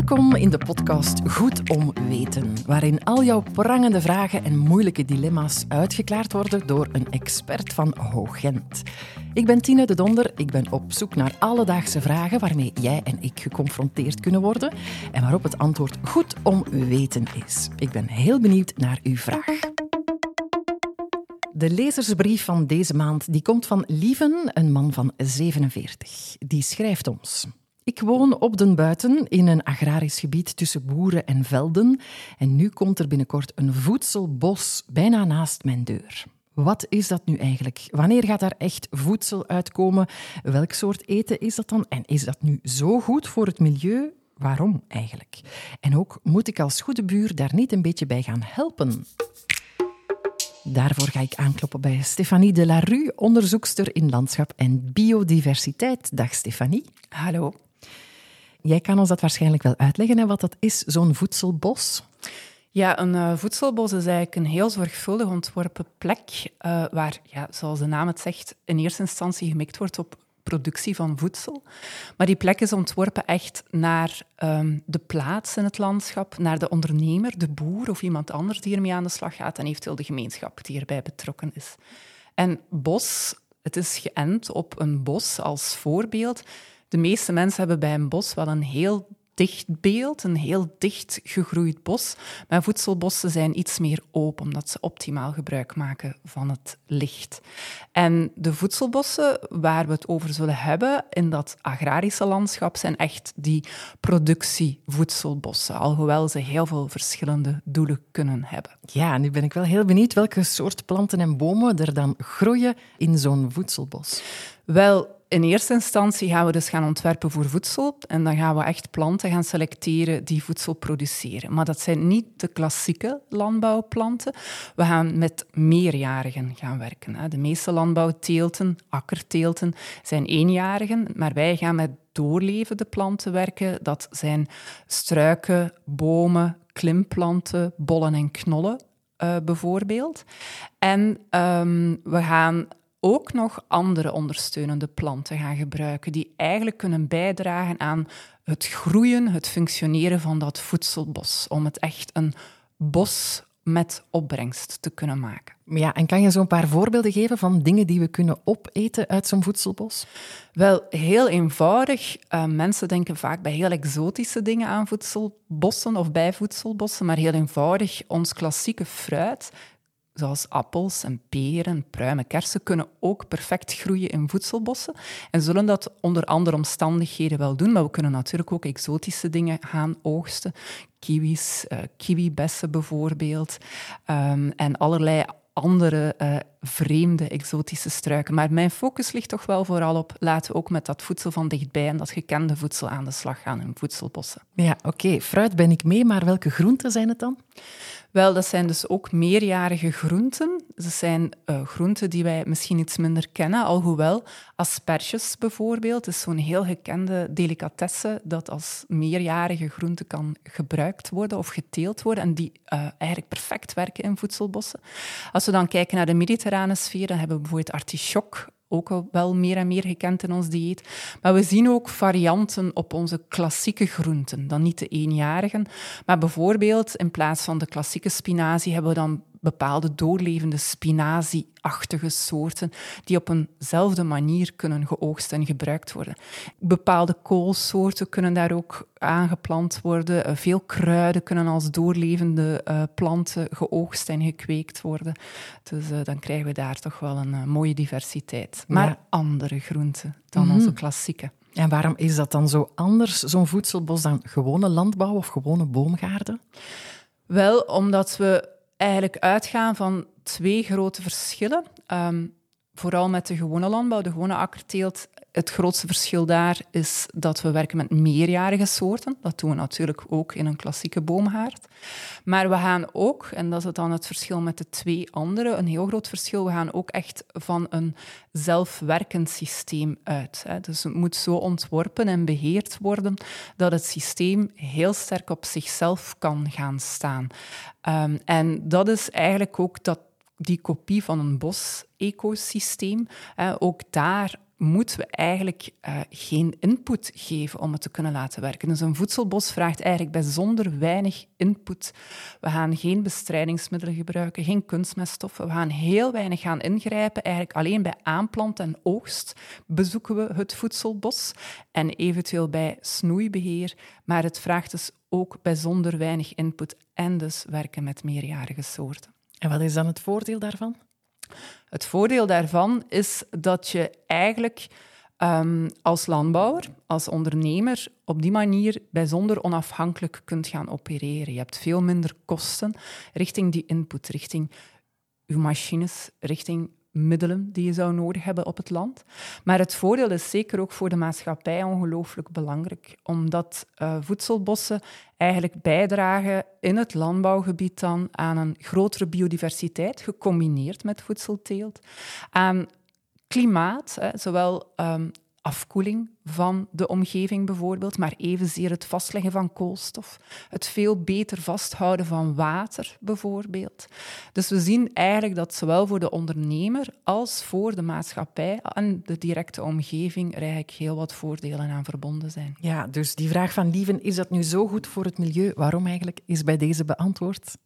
Welkom in de podcast Goed om Weten, waarin al jouw prangende vragen en moeilijke dilemma's uitgeklaard worden door een expert van Hoogent. Ik ben Tine de Donder, ik ben op zoek naar alledaagse vragen waarmee jij en ik geconfronteerd kunnen worden en waarop het antwoord goed om weten is. Ik ben heel benieuwd naar uw vraag. De lezersbrief van deze maand die komt van Lieven, een man van 47. Die schrijft ons. Ik woon op den buiten in een agrarisch gebied tussen boeren en velden. En nu komt er binnenkort een voedselbos bijna naast mijn deur. Wat is dat nu eigenlijk? Wanneer gaat daar echt voedsel uitkomen? Welk soort eten is dat dan? En is dat nu zo goed voor het milieu? Waarom eigenlijk? En ook moet ik als goede buur daar niet een beetje bij gaan helpen? Daarvoor ga ik aankloppen bij Stefanie de Larue, onderzoekster in landschap en biodiversiteit. Dag Stefanie. Hallo. Jij kan ons dat waarschijnlijk wel uitleggen, hè, wat dat is, zo'n voedselbos. Ja, een uh, voedselbos is eigenlijk een heel zorgvuldig ontworpen plek uh, waar, ja, zoals de naam het zegt, in eerste instantie gemikt wordt op productie van voedsel. Maar die plek is ontworpen echt naar um, de plaats in het landschap, naar de ondernemer, de boer of iemand anders die ermee aan de slag gaat en eventueel de gemeenschap die erbij betrokken is. En bos, het is geënt op een bos als voorbeeld. De meeste mensen hebben bij een bos wel een heel dicht beeld, een heel dicht gegroeid bos. Maar voedselbossen zijn iets meer open, omdat ze optimaal gebruik maken van het licht. En de voedselbossen waar we het over zullen hebben in dat agrarische landschap zijn echt die productievoedselbossen, alhoewel ze heel veel verschillende doelen kunnen hebben. Ja, nu ben ik wel heel benieuwd welke soort planten en bomen er dan groeien in zo'n voedselbos. Wel, in eerste instantie gaan we dus gaan ontwerpen voor voedsel. En dan gaan we echt planten gaan selecteren die voedsel produceren. Maar dat zijn niet de klassieke landbouwplanten. We gaan met meerjarigen gaan werken. De meeste landbouwteelten, akkerteelten, zijn eenjarigen. Maar wij gaan met doorlevende planten werken. Dat zijn struiken, bomen, klimplanten, bollen en knollen. Uh, bijvoorbeeld. En um, we gaan ook nog andere ondersteunende planten gaan gebruiken, die eigenlijk kunnen bijdragen aan het groeien, het functioneren van dat voedselbos, om het echt een bos met opbrengst te kunnen maken. Ja, en kan je zo een paar voorbeelden geven van dingen die we kunnen opeten uit zo'n voedselbos? Wel, heel eenvoudig. Uh, mensen denken vaak bij heel exotische dingen aan voedselbossen of bij voedselbossen, maar heel eenvoudig, ons klassieke fruit zoals appels en peren, pruimen, kersen, kunnen ook perfect groeien in voedselbossen en zullen dat onder andere omstandigheden wel doen. Maar we kunnen natuurlijk ook exotische dingen gaan oogsten. Kiwis, uh, kiwibessen bijvoorbeeld. Um, en allerlei andere uh, vreemde exotische struiken. Maar mijn focus ligt toch wel vooral op laten we ook met dat voedsel van dichtbij en dat gekende voedsel aan de slag gaan in voedselbossen. Ja, oké. Fruit ben ik mee, maar welke groenten zijn het dan? Wel, dat zijn dus ook meerjarige groenten. Ze zijn uh, groenten die wij misschien iets minder kennen, alhoewel asperges bijvoorbeeld is zo'n heel gekende delicatesse dat als meerjarige groente kan gebruikt worden of geteeld worden en die uh, eigenlijk perfect werken in voedselbossen. Als we dan kijken naar de mediterrane sfeer, dan hebben we bijvoorbeeld artichok ook wel meer en meer gekend in ons dieet. Maar we zien ook varianten op onze klassieke groenten, dan niet de eenjarigen. Maar bijvoorbeeld in plaats van de klassieke spinazie hebben we dan bepaalde doorlevende spinazie-achtige soorten die op eenzelfde manier kunnen geoogst en gebruikt worden. Bepaalde koolsoorten kunnen daar ook aangeplant worden. Eh, veel kruiden kunnen als doorlevende uh, planten geoogst en gekweekt worden. Dus uh, dan krijgen we daar toch wel een uh, mooie diversiteit. Maar ja. andere groenten dan mm. onze klassieke. En waarom is dat dan zo anders, zo'n voedselbos, dan gewone landbouw of gewone boomgaarden? Wel, omdat we eigenlijk uitgaan van twee grote verschillen. Um, vooral met de gewone landbouw, de gewone akkerteelt. Het grootste verschil daar is dat we werken met meerjarige soorten. Dat doen we natuurlijk ook in een klassieke boomhaard. Maar we gaan ook, en dat is dan het verschil met de twee andere, een heel groot verschil, we gaan ook echt van een zelfwerkend systeem uit. Dus het moet zo ontworpen en beheerd worden dat het systeem heel sterk op zichzelf kan gaan staan. Um, en dat is eigenlijk ook dat die kopie van een bos-ecosysteem. ook daar moeten we eigenlijk uh, geen input geven om het te kunnen laten werken. Dus een voedselbos vraagt eigenlijk bijzonder weinig input. We gaan geen bestrijdingsmiddelen gebruiken, geen kunstmeststoffen. We gaan heel weinig gaan ingrijpen. Eigenlijk alleen bij aanplant en oogst bezoeken we het voedselbos en eventueel bij snoeibeheer. Maar het vraagt dus ook bijzonder weinig input en dus werken met meerjarige soorten. En wat is dan het voordeel daarvan? Het voordeel daarvan is dat je eigenlijk um, als landbouwer, als ondernemer, op die manier bijzonder onafhankelijk kunt gaan opereren. Je hebt veel minder kosten richting die input, richting je machines, richting middelen die je zou nodig hebben op het land. Maar het voordeel is zeker ook voor de maatschappij ongelooflijk belangrijk, omdat uh, voedselbossen eigenlijk bijdragen in het landbouwgebied dan aan een grotere biodiversiteit, gecombineerd met voedselteelt, aan klimaat, hè, zowel um, afkoeling van de omgeving bijvoorbeeld, maar evenzeer het vastleggen van koolstof, het veel beter vasthouden van water bijvoorbeeld. Dus we zien eigenlijk dat zowel voor de ondernemer als voor de maatschappij en de directe omgeving er eigenlijk heel wat voordelen aan verbonden zijn. Ja, dus die vraag van Lieven, is dat nu zo goed voor het milieu? Waarom eigenlijk, is bij deze beantwoord?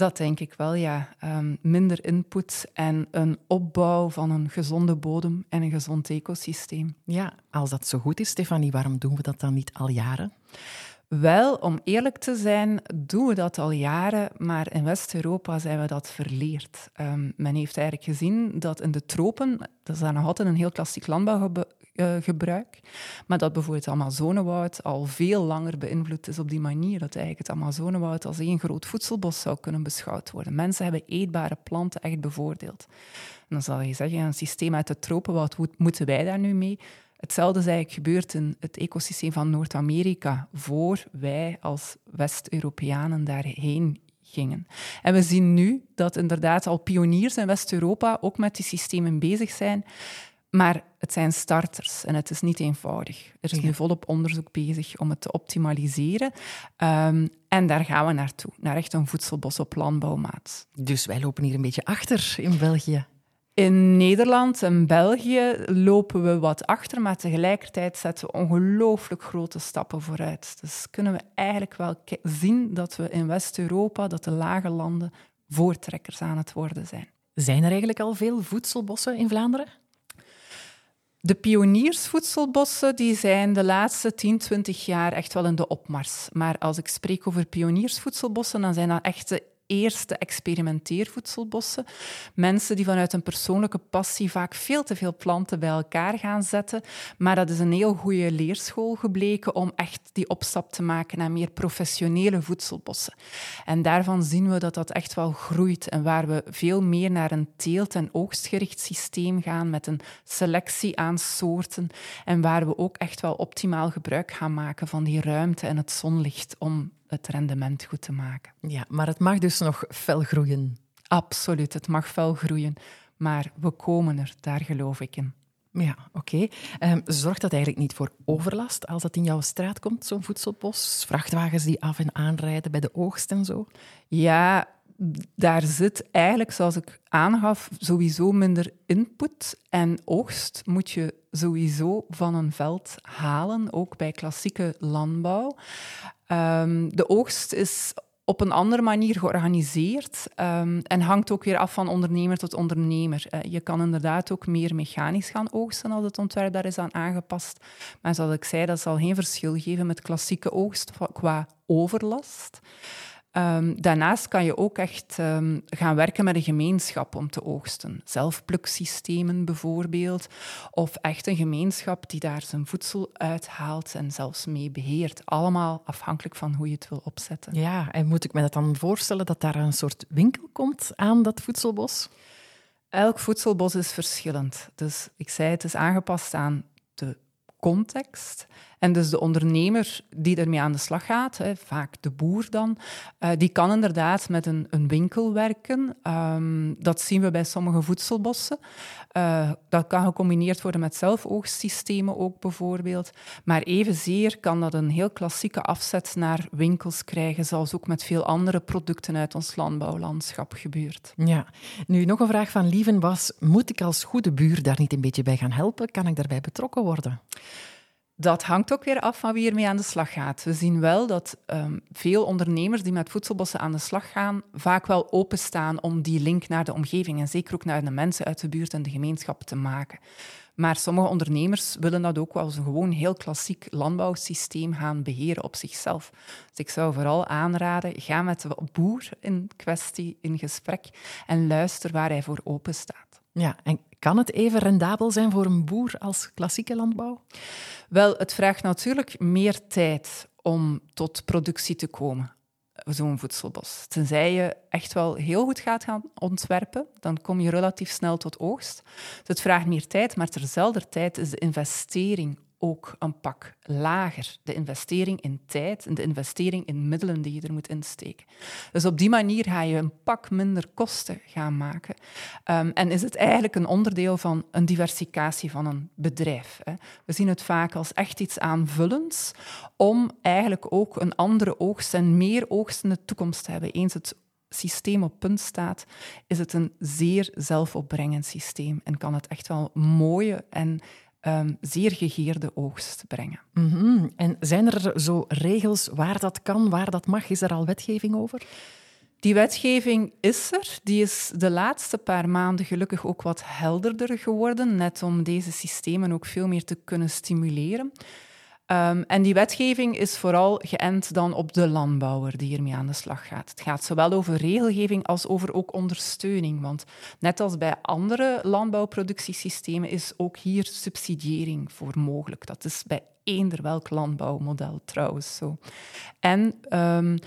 Dat denk ik wel, ja. Um, minder input en een opbouw van een gezonde bodem en een gezond ecosysteem. Ja, als dat zo goed is, Stefanie, waarom doen we dat dan niet al jaren? Wel, om eerlijk te zijn, doen we dat al jaren, maar in West-Europa zijn we dat verleerd. Um, men heeft eigenlijk gezien dat in de tropen, dat is dan nog altijd een heel klassiek landbouwgebruik, maar dat bijvoorbeeld het Amazonewoud al veel langer beïnvloed is op die manier, dat eigenlijk het Amazonewoud als één groot voedselbos zou kunnen beschouwd worden. Mensen hebben eetbare planten echt bevoordeeld. En dan zal je zeggen, een systeem uit de tropen, wat moeten wij daar nu mee? Hetzelfde is eigenlijk gebeurd in het ecosysteem van Noord-Amerika, voor wij als West-Europeanen daarheen gingen. En we zien nu dat inderdaad al pioniers in West-Europa ook met die systemen bezig zijn. Maar het zijn starters en het is niet eenvoudig. Er is nu volop onderzoek bezig om het te optimaliseren. Um, en daar gaan we naartoe, naar echt een voedselbos op landbouwmaat. Dus wij lopen hier een beetje achter in België. In Nederland en België lopen we wat achter, maar tegelijkertijd zetten we ongelooflijk grote stappen vooruit. Dus kunnen we eigenlijk wel zien dat we in West-Europa, dat de lage landen voortrekkers aan het worden zijn. Zijn er eigenlijk al veel voedselbossen in Vlaanderen? De pioniersvoedselbossen die zijn de laatste 10, 20 jaar echt wel in de opmars. Maar als ik spreek over pioniersvoedselbossen, dan zijn dat echte eerste experimenteervoedselbossen. Mensen die vanuit een persoonlijke passie vaak veel te veel planten bij elkaar gaan zetten. Maar dat is een heel goede leerschool gebleken om echt die opstap te maken naar meer professionele voedselbossen. En daarvan zien we dat dat echt wel groeit en waar we veel meer naar een teelt- en oogstgericht systeem gaan met een selectie aan soorten en waar we ook echt wel optimaal gebruik gaan maken van die ruimte en het zonlicht om het rendement goed te maken. Ja, maar het mag dus nog fel groeien. Absoluut, het mag fel groeien. Maar we komen er, daar geloof ik in. Ja, oké. Ehm, zorgt dat eigenlijk niet voor overlast als dat in jouw straat komt, zo'n voedselbos? Vrachtwagens die af en aanrijden bij de oogst en zo? Ja, daar zit eigenlijk, zoals ik aangaf, sowieso minder input. En oogst moet je sowieso van een veld halen, ook bij klassieke landbouw. Um, de oogst is op een andere manier georganiseerd um, en hangt ook weer af van ondernemer tot ondernemer. Uh, je kan inderdaad ook meer mechanisch gaan oogsten als het ontwerp daar is aan aangepast. Maar zoals ik zei, dat zal geen verschil geven met klassieke oogst qua overlast. Um, daarnaast kan je ook echt um, gaan werken met een gemeenschap om te oogsten. Zelfpluksystemen bijvoorbeeld. Of echt een gemeenschap die daar zijn voedsel uithaalt en zelfs mee beheert. Allemaal afhankelijk van hoe je het wil opzetten. Ja, en moet ik me dat dan voorstellen dat daar een soort winkel komt aan dat voedselbos? Elk voedselbos is verschillend. Dus ik zei, het is aangepast aan de context. En dus de ondernemer die ermee aan de slag gaat, hè, vaak de boer dan, uh, die kan inderdaad met een, een winkel werken. Um, dat zien we bij sommige voedselbossen. Uh, dat kan gecombineerd worden met zelfoogstsystemen ook bijvoorbeeld. Maar evenzeer kan dat een heel klassieke afzet naar winkels krijgen, zoals ook met veel andere producten uit ons landbouwlandschap gebeurt. Ja, nu nog een vraag van Lieven was, moet ik als goede buur daar niet een beetje bij gaan helpen? Kan ik daarbij betrokken worden? Dat hangt ook weer af van wie ermee aan de slag gaat. We zien wel dat um, veel ondernemers die met voedselbossen aan de slag gaan, vaak wel openstaan om die link naar de omgeving en zeker ook naar de mensen uit de buurt en de gemeenschap te maken. Maar sommige ondernemers willen dat ook wel als een gewoon heel klassiek landbouwsysteem gaan beheren op zichzelf. Dus ik zou vooral aanraden, ga met de boer in kwestie in gesprek en luister waar hij voor open staat. Ja, en kan het even rendabel zijn voor een boer als klassieke landbouw? Wel, het vraagt natuurlijk meer tijd om tot productie te komen zo'n voedselbos. Tenzij je echt wel heel goed gaat gaan ontwerpen, dan kom je relatief snel tot oogst. Dus het vraagt meer tijd, maar terzelfde tijd is de investering ook een pak lager. De investering in tijd en de investering in middelen die je er moet insteken. Dus op die manier ga je een pak minder kosten gaan maken. Um, en is het eigenlijk een onderdeel van een diversificatie van een bedrijf. Hè. We zien het vaak als echt iets aanvullends om eigenlijk ook een andere oogst en meer oogst in de toekomst te hebben. Eens het systeem op punt staat, is het een zeer zelfopbrengend systeem en kan het echt wel mooie en um, zeer gegeerde oogst brengen. Mm -hmm. En zijn er zo regels waar dat kan, waar dat mag? Is er al wetgeving over? Die wetgeving is er. Die is de laatste paar maanden gelukkig ook wat helderder geworden, net om deze systemen ook veel meer te kunnen stimuleren. Um, en die wetgeving is vooral geënt dan op de landbouwer die ermee aan de slag gaat. Het gaat zowel over regelgeving als over ook ondersteuning. Want net als bij andere landbouwproductiesystemen is ook hier subsidiëring voor mogelijk. Dat is bij eender welk landbouwmodel trouwens zo. En um,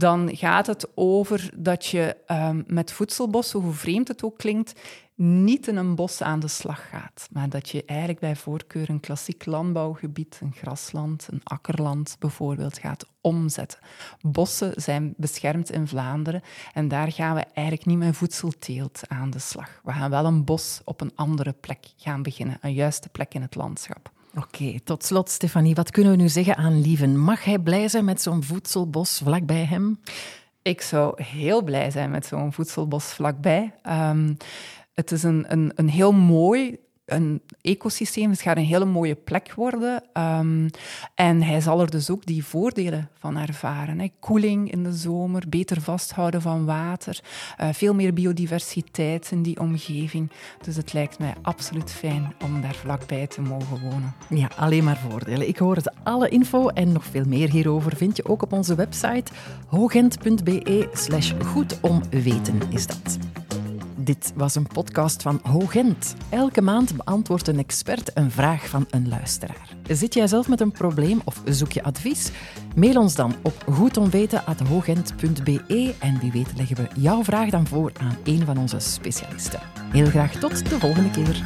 dan gaat het over dat je um, met voedselbossen, hoe vreemd het ook klinkt, niet in een bos aan de slag gaat, maar dat je eigenlijk bij voorkeur een klassiek landbouwgebied, een grasland, een akkerland bijvoorbeeld, gaat omzetten. Bossen zijn beschermd in Vlaanderen en daar gaan we eigenlijk niet met voedselteelt aan de slag. We gaan wel een bos op een andere plek gaan beginnen, een juiste plek in het landschap. Oké, tot slot, Stefanie, wat kunnen we nu zeggen aan Lieven? Mag hij blij zijn met zo'n voedselbos vlakbij hem? Ik zou heel blij zijn met zo'n voedselbos vlakbij. Um, het is een, een, een heel mooi een ecosysteem. Het gaat een hele mooie plek worden. Um, en hij zal er dus ook die voordelen van ervaren. Koeling in de zomer, beter vasthouden van water, uh, veel meer biodiversiteit in die omgeving. Dus het lijkt mij absoluut fijn om daar vlakbij te mogen wonen. Ja, alleen maar voordelen. Ik hoor het. Alle info en nog veel meer hierover vind je ook op onze website hogent.be slash goed is dat. Dit was een podcast van Hogent. Elke maand beantwoordt een expert een vraag van een luisteraar. Zit jij zelf met een probleem of zoek je advies? Mail ons dan op goedomweten.hogent.be en wie weet leggen we jouw vraag dan voor aan een van onze specialisten. Heel graag tot de volgende keer.